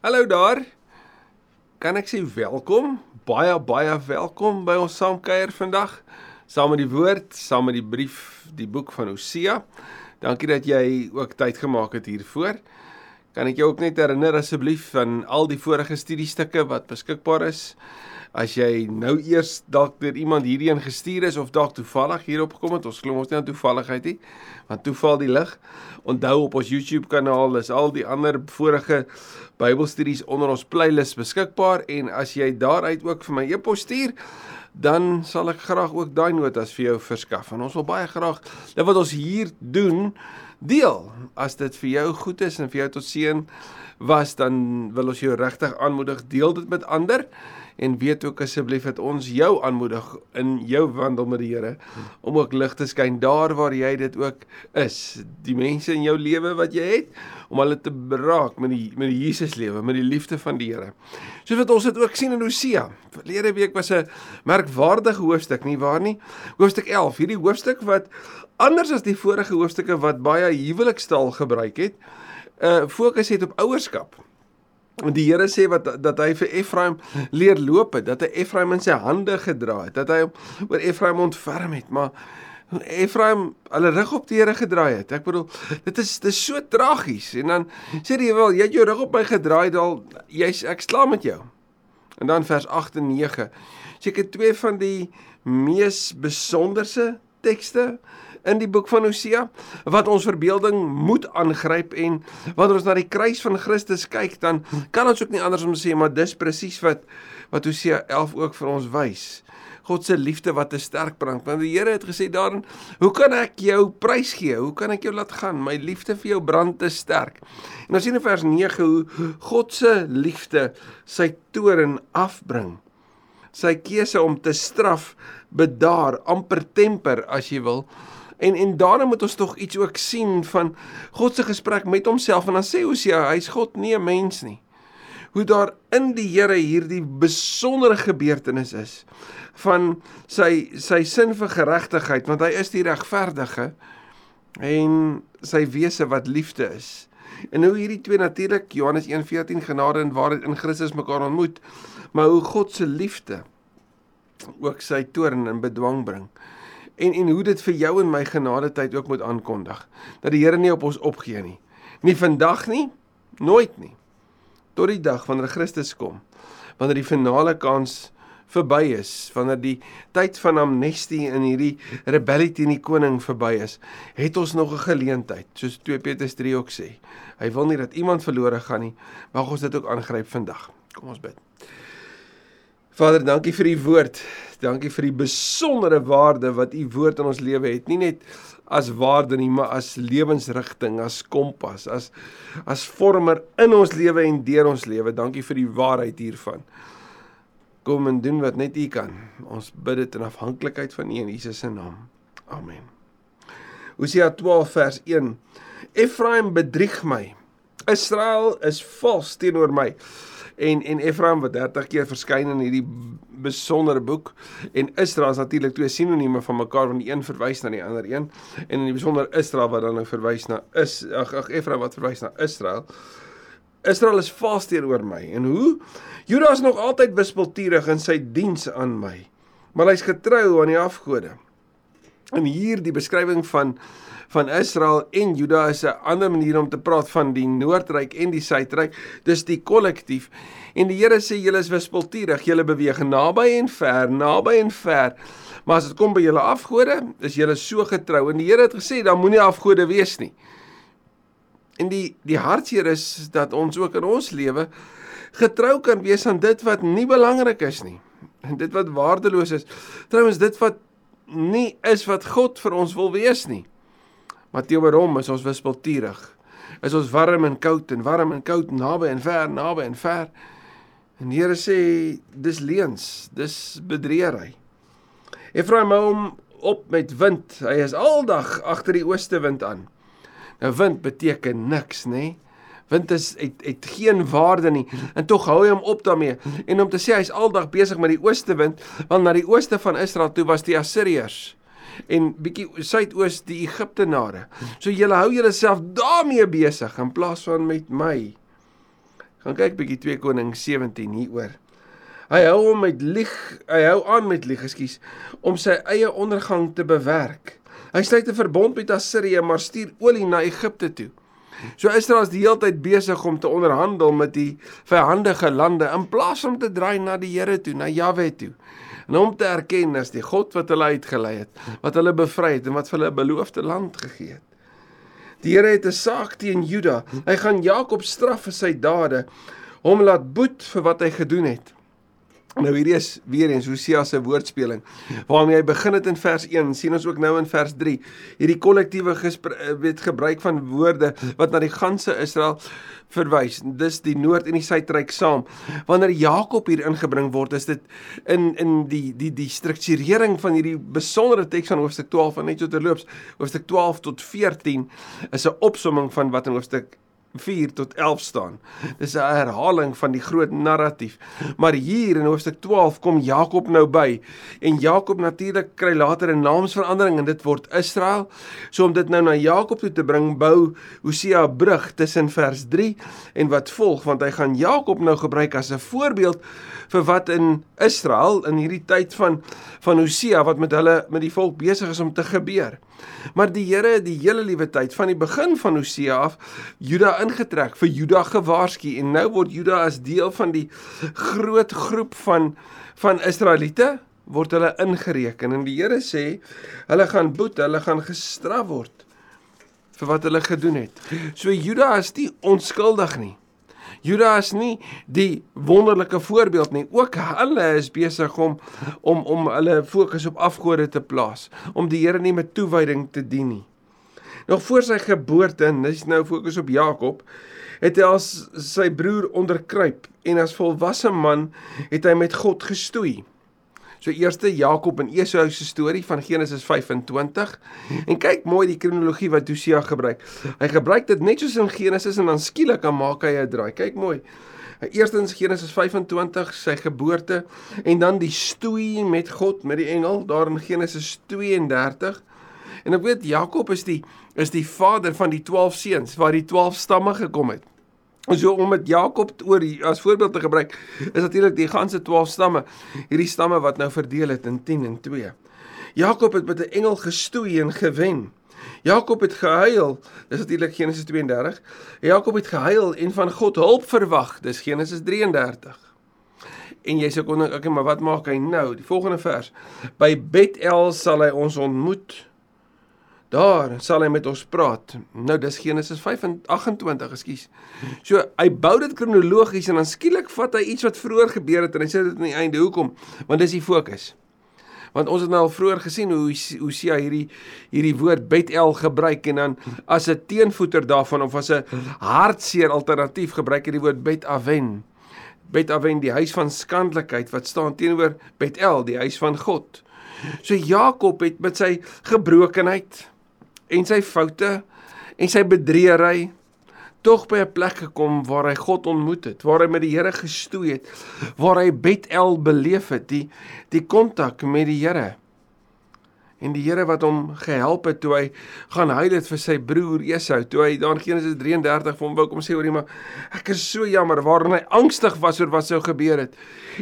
Hallo daar. Kan ek sê welkom? Baie baie welkom by ons saamkuier vandag. Saam met die woord, saam met die brief, die boek van Hosea. Dankie dat jy ook tyd gemaak het hiervoor. Kan ek jou ook net herinner asseblief van al die vorige studiestukke wat beskikbaar is? As jy nou eers dalk deur iemand hierheen gestuur is of dalk toevallig hierop gekom het, ons glo ons nie aan toevalligheid nie, want toeval die lig. Onthou op ons YouTube kanaal is al die ander vorige Bybelstudies onder ons playlist beskikbaar en as jy daaruit ook vir my e-pos stuur, dan sal ek graag ook daai notas vir jou verskaf. En ons wil baie graag dit wat ons hier doen deel. As dit vir jou goed is en vir jou tot seën was, dan wil ons jou regtig aanmoedig deel dit met ander en weet ook asseblief dat ons jou aanmoedig in jou wandel met die Here om ook lig te skyn daar waar jy dit ook is. Die mense in jou lewe wat jy het om hulle te beraak met die met die Jesus lewe, met die liefde van die Here. Soos wat ons dit ook sien in Hosea. Verlede week was 'n merkwaardige hoofstuk, nie waar nie? Hoofstuk 11, hierdie hoofstuk wat anders as die vorige hoofstukke wat baie huwelikstaal gebruik het, uh fokus het op ouerskap. En die Here sê wat dat hy vir Efraim leer loop het, dat hy Efraim in sy hande gedra het, dat hy oor Efraim ontferm het, maar Efraim hulle rug op die Here gedraai het. Ek bedoel, dit is dit is so tragies. En dan sê hy wel, jy het jou rug op my gedraai, dal jy's ek slaam met jou. En dan vers 8 en 9. Seker twee van die mees besonderse tekste in die boek van Hosea wat ons verbeelding moet aangryp en wanneer ons na die kruis van Christus kyk dan kan ons ook nie anders om sê maar dis presies wat wat Hosea 11 ook vir ons wys. God se liefde wat te sterk brand. Want die Here het gesê daarin, "Hoe kan ek jou prys gee? Hoe kan ek jou laat gaan? My liefde vir jou brand te sterk." En ons sien in vers 9 hoe God se liefde sy toorn afbring. Sy keuse om te straf bedaar, amper temper as jy wil. En en daarna moet ons tog iets ook sien van God se gesprek met homself en dan sê Hosea, hy's God nie 'n mens nie. Hoe daar in die Here hierdie besondere gebeurtenis is van sy sy sin vir geregtigheid want hy is die regverdige en sy wese wat liefde is. En hoe hierdie twee natuurlik Johannes 1:14 genade en waarheid in Christus mekaar ontmoet, maar hoe God se liefde ook sy toorn in bedwang bring en en hoe dit vir jou en my genade tyd ook moet aankondig dat die Here nie op ons opgee nie. Nie vandag nie, nooit nie. Tot die dag wanneer Christus kom, wanneer die finale kans verby is, wanneer die tyd van amnestie in hierdie rebellie teen die koning verby is, het ons nog 'n geleentheid, soos 2 Petrus 3 ook sê. Hy wil nie dat iemand verlore gaan nie, mag ons dit ook aangryp vandag. Kom ons bid. Vader, dankie vir u woord. Dankie vir die besondere waarde wat u woord in ons lewe het. Nie net as waarde nie, maar as lewensrigting, as kompas, as as vormer in ons lewe en deur ons lewe. Dankie vir die waarheid hiervan. Kom en doen wat net u kan. Ons bid dit in afhanklikheid van u in Jesus se naam. Amen. Hosea 12 vers 1. Efraim bedrieg my. Israel is vals teenoor my en en Efraim wat 30 keer verskyn in hierdie besondere boek en Israel is natuurlik twee sinonieme van mekaar want die een verwys na die ander een en in die besonder Israel wat dan nou verwys na is ag ag Efraim wat verwys na Israel Israel is vas teenoor my en hoe? Juda is nog altyd wispelturig in sy diens aan my maar hy's getrou aan die afgode en hier die beskrywing van van Israel en Juda is 'n ander manier om te praat van die noordryk en die suidryk. Dis die kollektief. En die Here sê julle is wispelturig, julle beweeg naby en ver, naby en ver. Maar as dit kom by julle afgode, is julle so getrou en die Here het gesê dan moenie afgode wees nie. En die die hartseer is dat ons ook in ons lewe getrou kan wees aan dit wat nie belangrik is nie. En dit wat waardeloos is. Trouwens dit wat nie is wat God vir ons wil wees nie. Maar teenoor hom is ons wispelturig. Is ons warm en koud en warm en koud naby en ver, naby en ver. En die Here sê dis leuns, dis bedriegery. Efraim hou hom op met wind. Hy is aldag agter die ooste wind aan. Nou wind beteken niks, nê? Nee? Wind is het, het geen waarde nie en tog hou hy hom op daarmee. En om te sê hy's aldag besig met die ooste wind, want na die ooste van Israel toe was die Assiriërs en bietjie suidoos die Egiptenare. So julle hou julleself daarmee besig in plaas van met my. Gaan kyk bietjie 2 Koning 17 hieroor. Hy hou hom met lieg, hy hou aan met lieg, ekskuus, om sy eie ondergang te bewerk. Hy sluit 'n verbond met Assirië, maar stuur olie na Egipte toe. So Israel is die hele tyd besig om te onderhandel met die vyhandige lande in plaas om te draai na die Here toe, na Jahwe toe. En om te erken as die God wat hulle uitgelei het, wat hulle bevry het en wat vir hulle 'n beloofde land gegee het. Die Here het 'n saak teen Juda. Hy gaan Jakob straf vir sy dade, hom laat boet vir wat hy gedoen het. Nou hierdie is weer eens Hosea se woordspeling. Waarmee hy begin het in vers 1, sien ons ook nou in vers 3. Hierdie kollektiewe weet gebruik van woorde wat na die ganse Israel verwys. Dis die noord en die suidryk saam. Wanneer Jakob hier ingebring word, is dit in in die die die strukturering van hierdie besondere teks van hoofstuk 12 van net so terloops, hoofstuk 12 tot 14 is 'n opsomming van wat in hoofstuk 4 tot 11 staan. Dis 'n herhaling van die groot narratief. Maar hier in hoofstuk 12 kom Jakob nou by en Jakob natuurlik kry later 'n naamsverandering en dit word Israel. So om dit nou na Jakob toe te bring, bou Hosea 'n brug tussen vers 3 en wat volg want hy gaan Jakob nou gebruik as 'n voorbeeld vir wat in Israel in hierdie tyd van van Hosea wat met hulle met die volk besig is om te gebeur. Maar die Here het die hele liewe tyd van die begin van Hosea af Juda ingetrek, vir Juda gewaarsku en nou word Juda as deel van die groot groep van van Israeliete word hulle ingereken en die Here sê hulle gaan boet, hulle gaan gestraf word vir wat hulle gedoen het. So Juda is nie onskuldig nie. Juda is nie die wonderlike voorbeeld nie. Ook hulle is besig om om om hulle fokus op afgode te plaas, om die Here nie met toewyding te dien nie. Nog voor sy geboorte, en dis nou fokus op Jakob, het hy as sy broer onderkruip en as volwasse man het hy met God gestoei. So eerste Jakob en Esau se storie van Genesis 25. En kyk mooi die kronologie wat Hosea gebruik. Hy gebruik dit net soos in Genesis en dan skielik dan maak hy 'n draai. Kyk mooi. Eerstens Genesis 25 sy geboorte en dan die stoei met God met die engel daar in Genesis 32. En ek weet Jakob is die is die vader van die 12 seuns waar die 12 stamme gekom het. So om met Jakob oor as voorbeeld te gebruik, is natuurlik die ganse 12 stamme, hierdie stamme wat nou verdeel het in 10 en 2. Jakob het met 'n engel gestoei en gewen. Jakob het gehuil, dis natuurlik Genesis 32. Jakob het gehuil en van God hulp verwag, dis Genesis 33. En jy sê kon ek okay, maar wat maak hy nou? Die volgende vers. By Bethel sal hy ons ontmoet. Daar sal hy met ons praat. Nou dis Genesis 5:28, ekskuus. So hy bou dit kronologies en dan skielik vat hy iets wat vroeër gebeur het en hy sê dit aan die einde. Hoekom? Want dis die fokus. Want ons het nou al vroeër gesien hoe hoe sien hy hierdie hierdie woord Bethel gebruik en dan as 'n teenvoeter daarvan of as 'n hartseer alternatief gebruik hy die woord Bethaven. Bethaven die huis van skandelikheid wat staan teenoor Bethel, die huis van God. So Jakob het met sy gebrokenheid en sy foute en sy bedriegery tog by 'n plek gekom waar hy God ontmoet het, waar hy met die Here gestoei het, waar hy Bethel beleef het, die die kontak met die Here. En die Here wat hom gehelp het toe hy gaan huil het vir sy broer Esau, toe hy daar in Genesis 33 vir hom wou kom sê jy maar ek is so jammer waarin hy angstig was oor wat sou gebeur het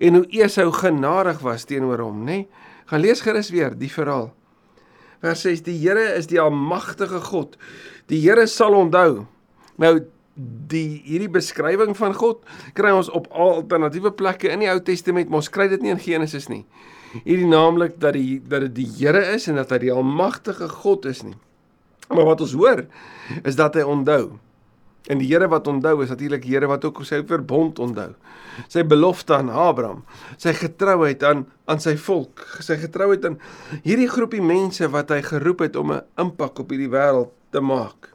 en hoe Esau genadig was teenoor hom, nê? Nee? Gaan lees gerus weer die verhaal vers 6 die Here is die almagtige God. Die Here sal onthou. Nou die hierdie beskrywing van God kry ons op alternatiewe plekke in die Ou Testament, maar ons kry dit nie in Genesis nie. Hierdie naamlik dat die dat dit die Here is en dat hy die almagtige God is nie. Maar wat ons hoor is dat hy onthou. En die Here wat onthou is natuurlik die Here wat ook sy verbond onthou. Sy belofte aan Abraham, sy getrouheid aan aan sy volk, sy getrouheid aan hierdie groepie mense wat hy geroep het om 'n impak op hierdie wêreld te maak.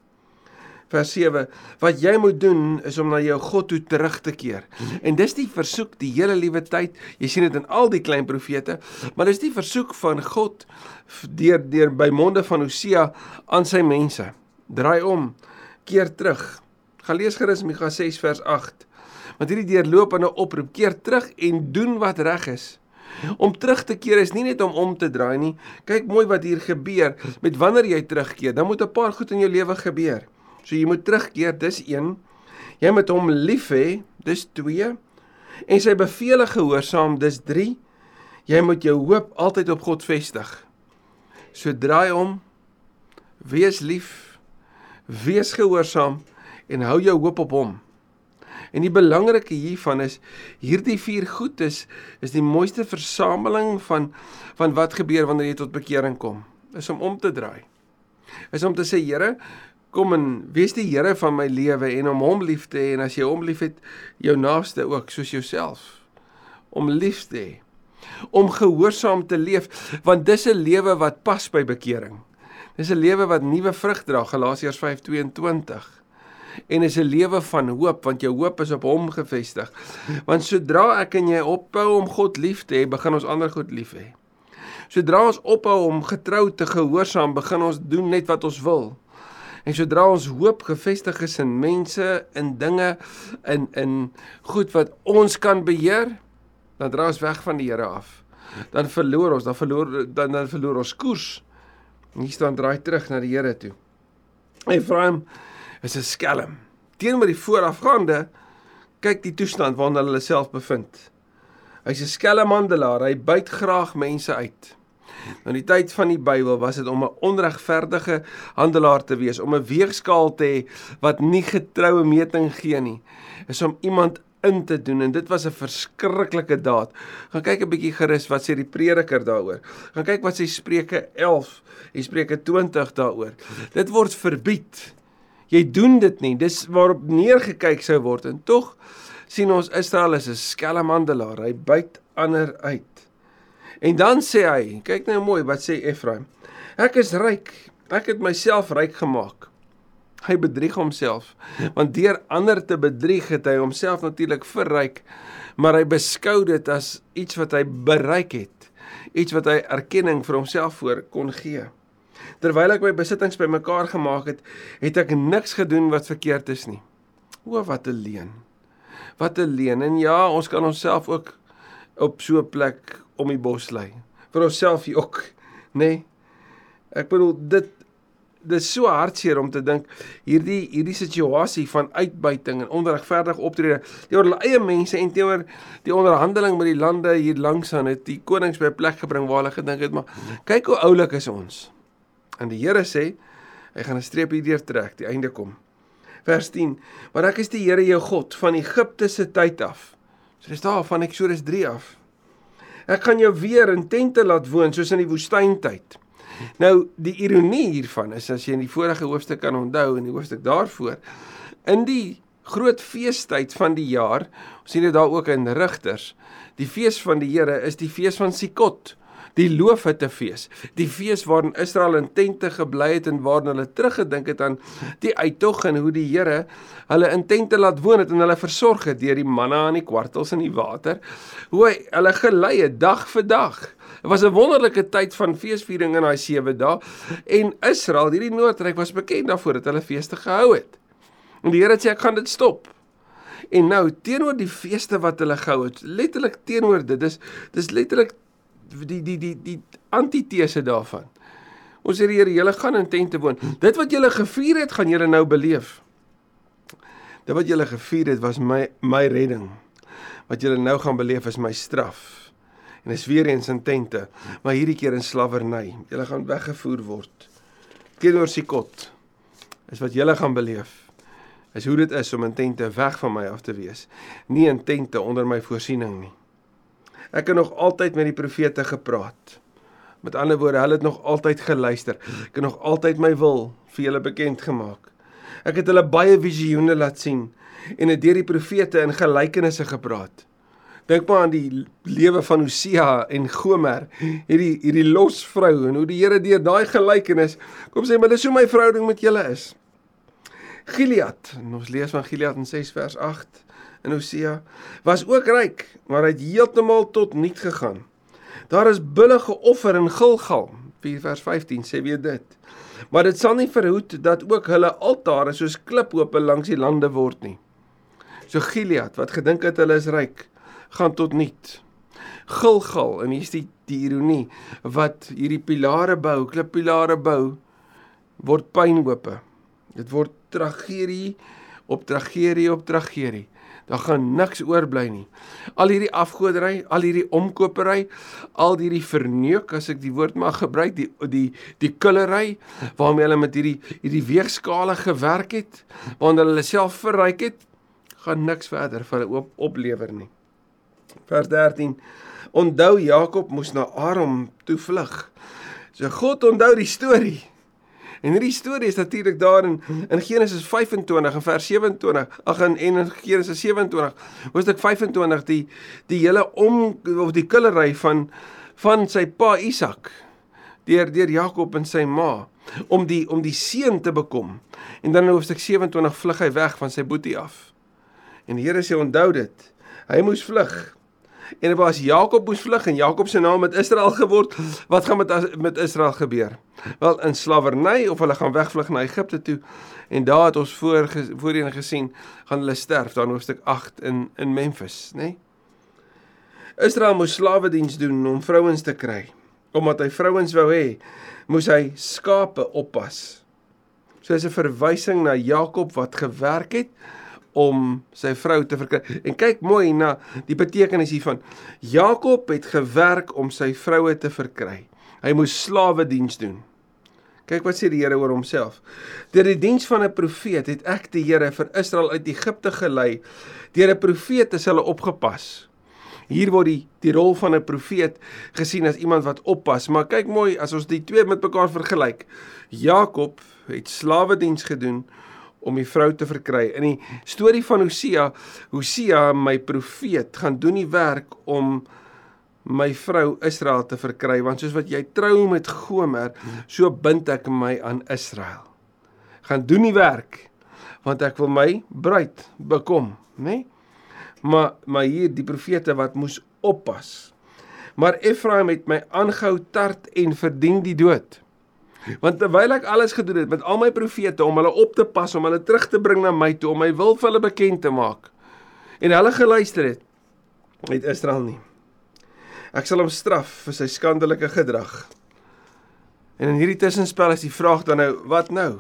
Vers 7: Wat jy moet doen is om na jou God toe terug te keer. En dis die versoek die hele liewe tyd. Jy sien dit in al die klein profete, maar dis die versoek van God deur deur by monde van Hosea aan sy mense. Draai om, keer terug Gaan lees gerus Mikha 6 vers 8. Want hierdie deurlopende oproep keer terug en doen wat reg is. Om terug te keer is nie net om om te draai nie. Kyk mooi wat hier gebeur met wanneer jy terugkeer. Dan moet 'n paar goed in jou lewe gebeur. So jy moet terugkeer, dis een. Jy moet hom lief hê, Dis 2. En sy bevele gehoorsaam, dis 3. Jy moet jou hoop altyd op God vestig. So draai om. Wees lief. Wees gehoorsaam en hou jou hoop op hom. En die belangrike hiervan is hierdie vier goed is is die mooiste versameling van van wat gebeur wanneer jy tot bekering kom. Is om om te draai. Is om te sê Here, kom en wees die Here van my lewe en om hom lief te hê en as jy hom liefhet, jou naaste ook soos jouself. Om lief te hê. Om gehoorsaam te leef want dis 'n lewe wat pas by bekering. Dis 'n lewe wat nuwe vrug dra, Galasiërs 5:22 en is 'n lewe van hoop want jou hoop is op hom gefestig. Want sodra ek en jy ophou om God lief te hê, begin ons ander goed lief hê. Sodra ons ophou om getrou te gehoorsaam, begin ons doen net wat ons wil. En sodra ons hoop gefestig is in mense, in dinge, in in goed wat ons kan beheer, dan draai ons weg van die Here af. Dan verloor ons, dan verloor dan dan verloor ons koers. Hier staan draai terug na die Here toe. Efraim is 'n skelm. Teenoor die voorafgaande kyk die toestand waarna hulle self bevind. Hy's 'n skelmhandelaar, hy byt graag mense uit. Nou die tyd van die Bybel was dit om 'n onregverdige handelaar te wees, om 'n weegskaal te hê wat nie getroue meting gee nie. Is om iemand in te doen en dit was 'n verskriklike daad. Gaan kyk 'n bietjie gerus wat sê die prediker daaroor. Gaan kyk wat sê Spreuke 11 en Spreuke 20 daaroor. Dit word verbied. Jy doen dit nie. Dis waarop neergekyk sou word en tog sien ons Israel is 'n skelmhandelaar. Hy byt ander uit. En dan sê hy, kyk nou mooi wat sê Efraim. Ek is ryk. Ek het myself ryk gemaak. Hy bedrieg homself want deur ander te bedrieg het hy homself natuurlik verryk maar hy beskou dit as iets wat hy bereik het iets wat hy erkenning vir homself voor kon gee Terwyl ek my besittings bymekaar gemaak het, het ek niks gedoen wat verkeerd is nie. O wat 'n leuen. Wat 'n leuen. En ja, ons kan onsself ook op so 'n plek om die bos lê. Vir onsself hier ook, nê? Nee? Ek bedoel dit dit is so hartseer om te dink hierdie hierdie situasie van uitbuiting en onregverdige optrede teenoor hulle eie mense en teenoor die onderhandeling met die lande hier langs aan het die konings by plek gebring waar hulle gedink het maar kyk hoe oulik is ons. En die Here sê, hy gaan 'n streep hierdeur trek, die einde kom. Vers 10: "Want ek is die Here jou God van Egipte se tyd af." So dis daar van Eksodus 3 af. Ek gaan jou weer in tente laat woon soos in die woestyntyd. Nou die ironie hiervan is as jy in die vorige hoofstuk kan onthou in die hoofstuk daarvoor in die groot feestyd van die jaar, ons sien dit daar ook in Rigters. Die fees van die Here is die fees van Sukkot die loofhuttefees, die fees waarin Israel in tente gebly het en waarin hulle teruggedink het aan die uittog en hoe die Here hulle in tente laat woon het en hulle versorg het deur die manna en die kwartels en die water, hoe hy hulle gelei het dag vir dag. Dit was 'n wonderlike tyd van feesviering in daai 7 dae en Israel, hierdie noordryk was bekend daarvoor dat hulle feeste gehou het. En die Here sê ek gaan dit stop. En nou teenoor die feeste wat hulle gehou het, letterlik teenoor dit, dis dis letterlik die die die die antitese daarvan. Ons sê die Here, julle gaan in tente woon. Dit wat julle gevier het, gaan julle nou beleef. Dit wat julle gevier het was my my redding. Wat julle nou gaan beleef is my straf. En is weer eens in tente, maar hierdie keer in slawerny. Julle gaan weggevoer word. Teenoor Sikot is wat julle gaan beleef. Is hoe dit is om in tente weg van my af te wees, nie in tente onder my voorsiening nie. Ek het nog altyd met die profete gepraat. Met ander woorde, hulle het nog altyd geluister. Ek het nog altyd my wil vir julle bekend gemaak. Ek het hulle baie visioene laat sien en het deur die profete in gelykenisse gepraat. Dink maar aan die lewe van Hosea en Gomer, hierdie hierdie losvrou en hoe die Here deur daai gelykenis kom sê maar dis hoe my verhouding met julle is. Gilead, ons lees van Gilead in 6 vers 8 in Hosea was ook ryk, maar hy het heeltemal tot niet gegaan. Daar is bulle geoffer in Gilgal, 4 vers 15 sê weer dit. Maar dit sal nie verhoed dat ook hulle altare soos kliphope langs die lande word nie. So Gilead wat gedink het hulle is ryk, gaan tot niet. Gilgal en hier's die die ironie wat hierdie pilare bou, klippilare bou word pynhope. Dit word tragedie op tragedie op tragedie Daar gaan niks oorbly nie. Al hierdie afgodery, al hierdie omkopery, al hierdie verneuk as ek die woord mag gebruik, die die die kullery waarmee hulle met hierdie hierdie weegskale gewerk het, waarna hulle self verryk het, gaan niks verder vir hulle op, oplewer nie. Vers 13. Onthou Jakob moes na Aram toe vlug. So God onthou die storie. En hierdie storie is natuurlik daar in in Genesis 25 en vers 27. Ag en in Genesis 27, hoofstuk 25 die die hele om of die kullery van van sy pa Isak deur deur Jakob en sy ma om die om die seun te bekom. En dan in hoofstuk 27 vlug hy weg van sy boetie af. En die Here sê onthou dit. Hy moes vlug. En dit was Jakob moes vlug en Jakob se naam het Israel geword. Wat gaan met met Israel gebeur? Wel in slawerny of hulle gaan wegvlug na Egipte toe. En daar het ons voor voorheen gesien gaan hulle sterf daar in hoofstuk 8 in in Memphis, nê? Nee? Israel moes slawe diens doen om vrouens te kry. Omdat hy vrouens wou hê, moes hy skape oppas. So is 'n verwysing na Jakob wat gewerk het om sy vrou te verkry. En kyk mooi na die betekenis hiervan. Jakob het gewerk om sy vroue te verkry. Hy moes slawe diens doen. Kyk wat sê die Here oor homself. Deur die diens van 'n profeet het ek die Here vir Israel uit Egipte gelei. Deur 'n profeet is hulle opgepas. Hier word die die rol van 'n profeet gesien as iemand wat oppas, maar kyk mooi as ons die twee met mekaar vergelyk. Jakob het slawe diens gedoen om die vrou te verkry. In die storie van Hosea, Hosea my profeet gaan doen die werk om my vrou Israel te verkry want soos wat jy trou met Gomer, so bind ek my aan Israel. Gaan doen die werk want ek wil my bruid bekom, né? Nee? Maar maar hier die profete wat moes oppas. Maar Ephraim het my aangehou tart en verdien die dood. Want terwyl ek alles gedoen het met al my profete om hulle op te pas, om hulle terug te bring na my toe, om my wil vir hulle bekend te maak. En hulle geluister het, het Israel nie. Ek sal hom straf vir sy skandelike gedrag. En in hierdie tussenspel is die vraag dan nou, wat nou?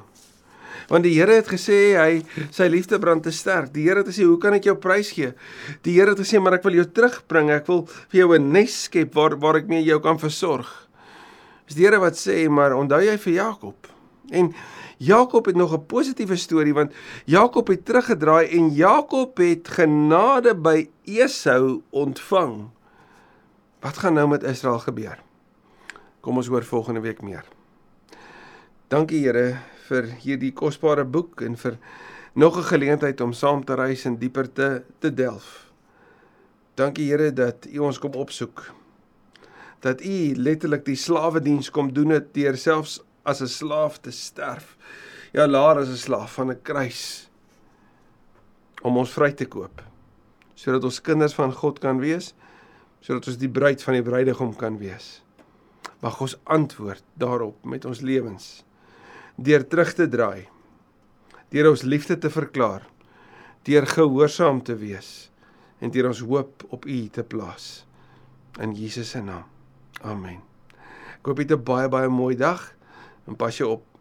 Want die Here het gesê hy sy liefde brand te sterk. Die Here het gesê, "Hoe kan ek jou prys gee?" Die Here het gesê, "Maar ek wil jou terugbring. Ek wil vir jou 'n nes skep waar waar ek mee jou kan versorg." Dis die Here wat sê, maar onthou jy vir Jakob? En Jakob het nog 'n positiewe storie want Jakob het teruggedraai en Jakob het genade by Esau ontvang. Wat gaan nou met Israel gebeur? Kom ons hoor volgende week meer. Dankie Here vir hierdie kosbare boek en vir nog 'n geleentheid om saam te reis en dieper te te delf. Dankie Here dat U ons kom opsoek dat u letterlik die slawe diens kom doen het deur selfs as 'n slaaf te sterf. Ja, laer as 'n slaaf van 'n kruis om ons vry te koop sodat ons kinders van God kan wees, sodat ons die bruid van die bruidegom kan wees. Mag ons antwoord daarop met ons lewens deur terug te draai, deur ons liefde te verklaar, deur gehoorsaam te wees en deur ons hoop op U te plaas in Jesus se naam. Amen. Ek hoop jy het 'n baie baie mooi dag en pas jou op.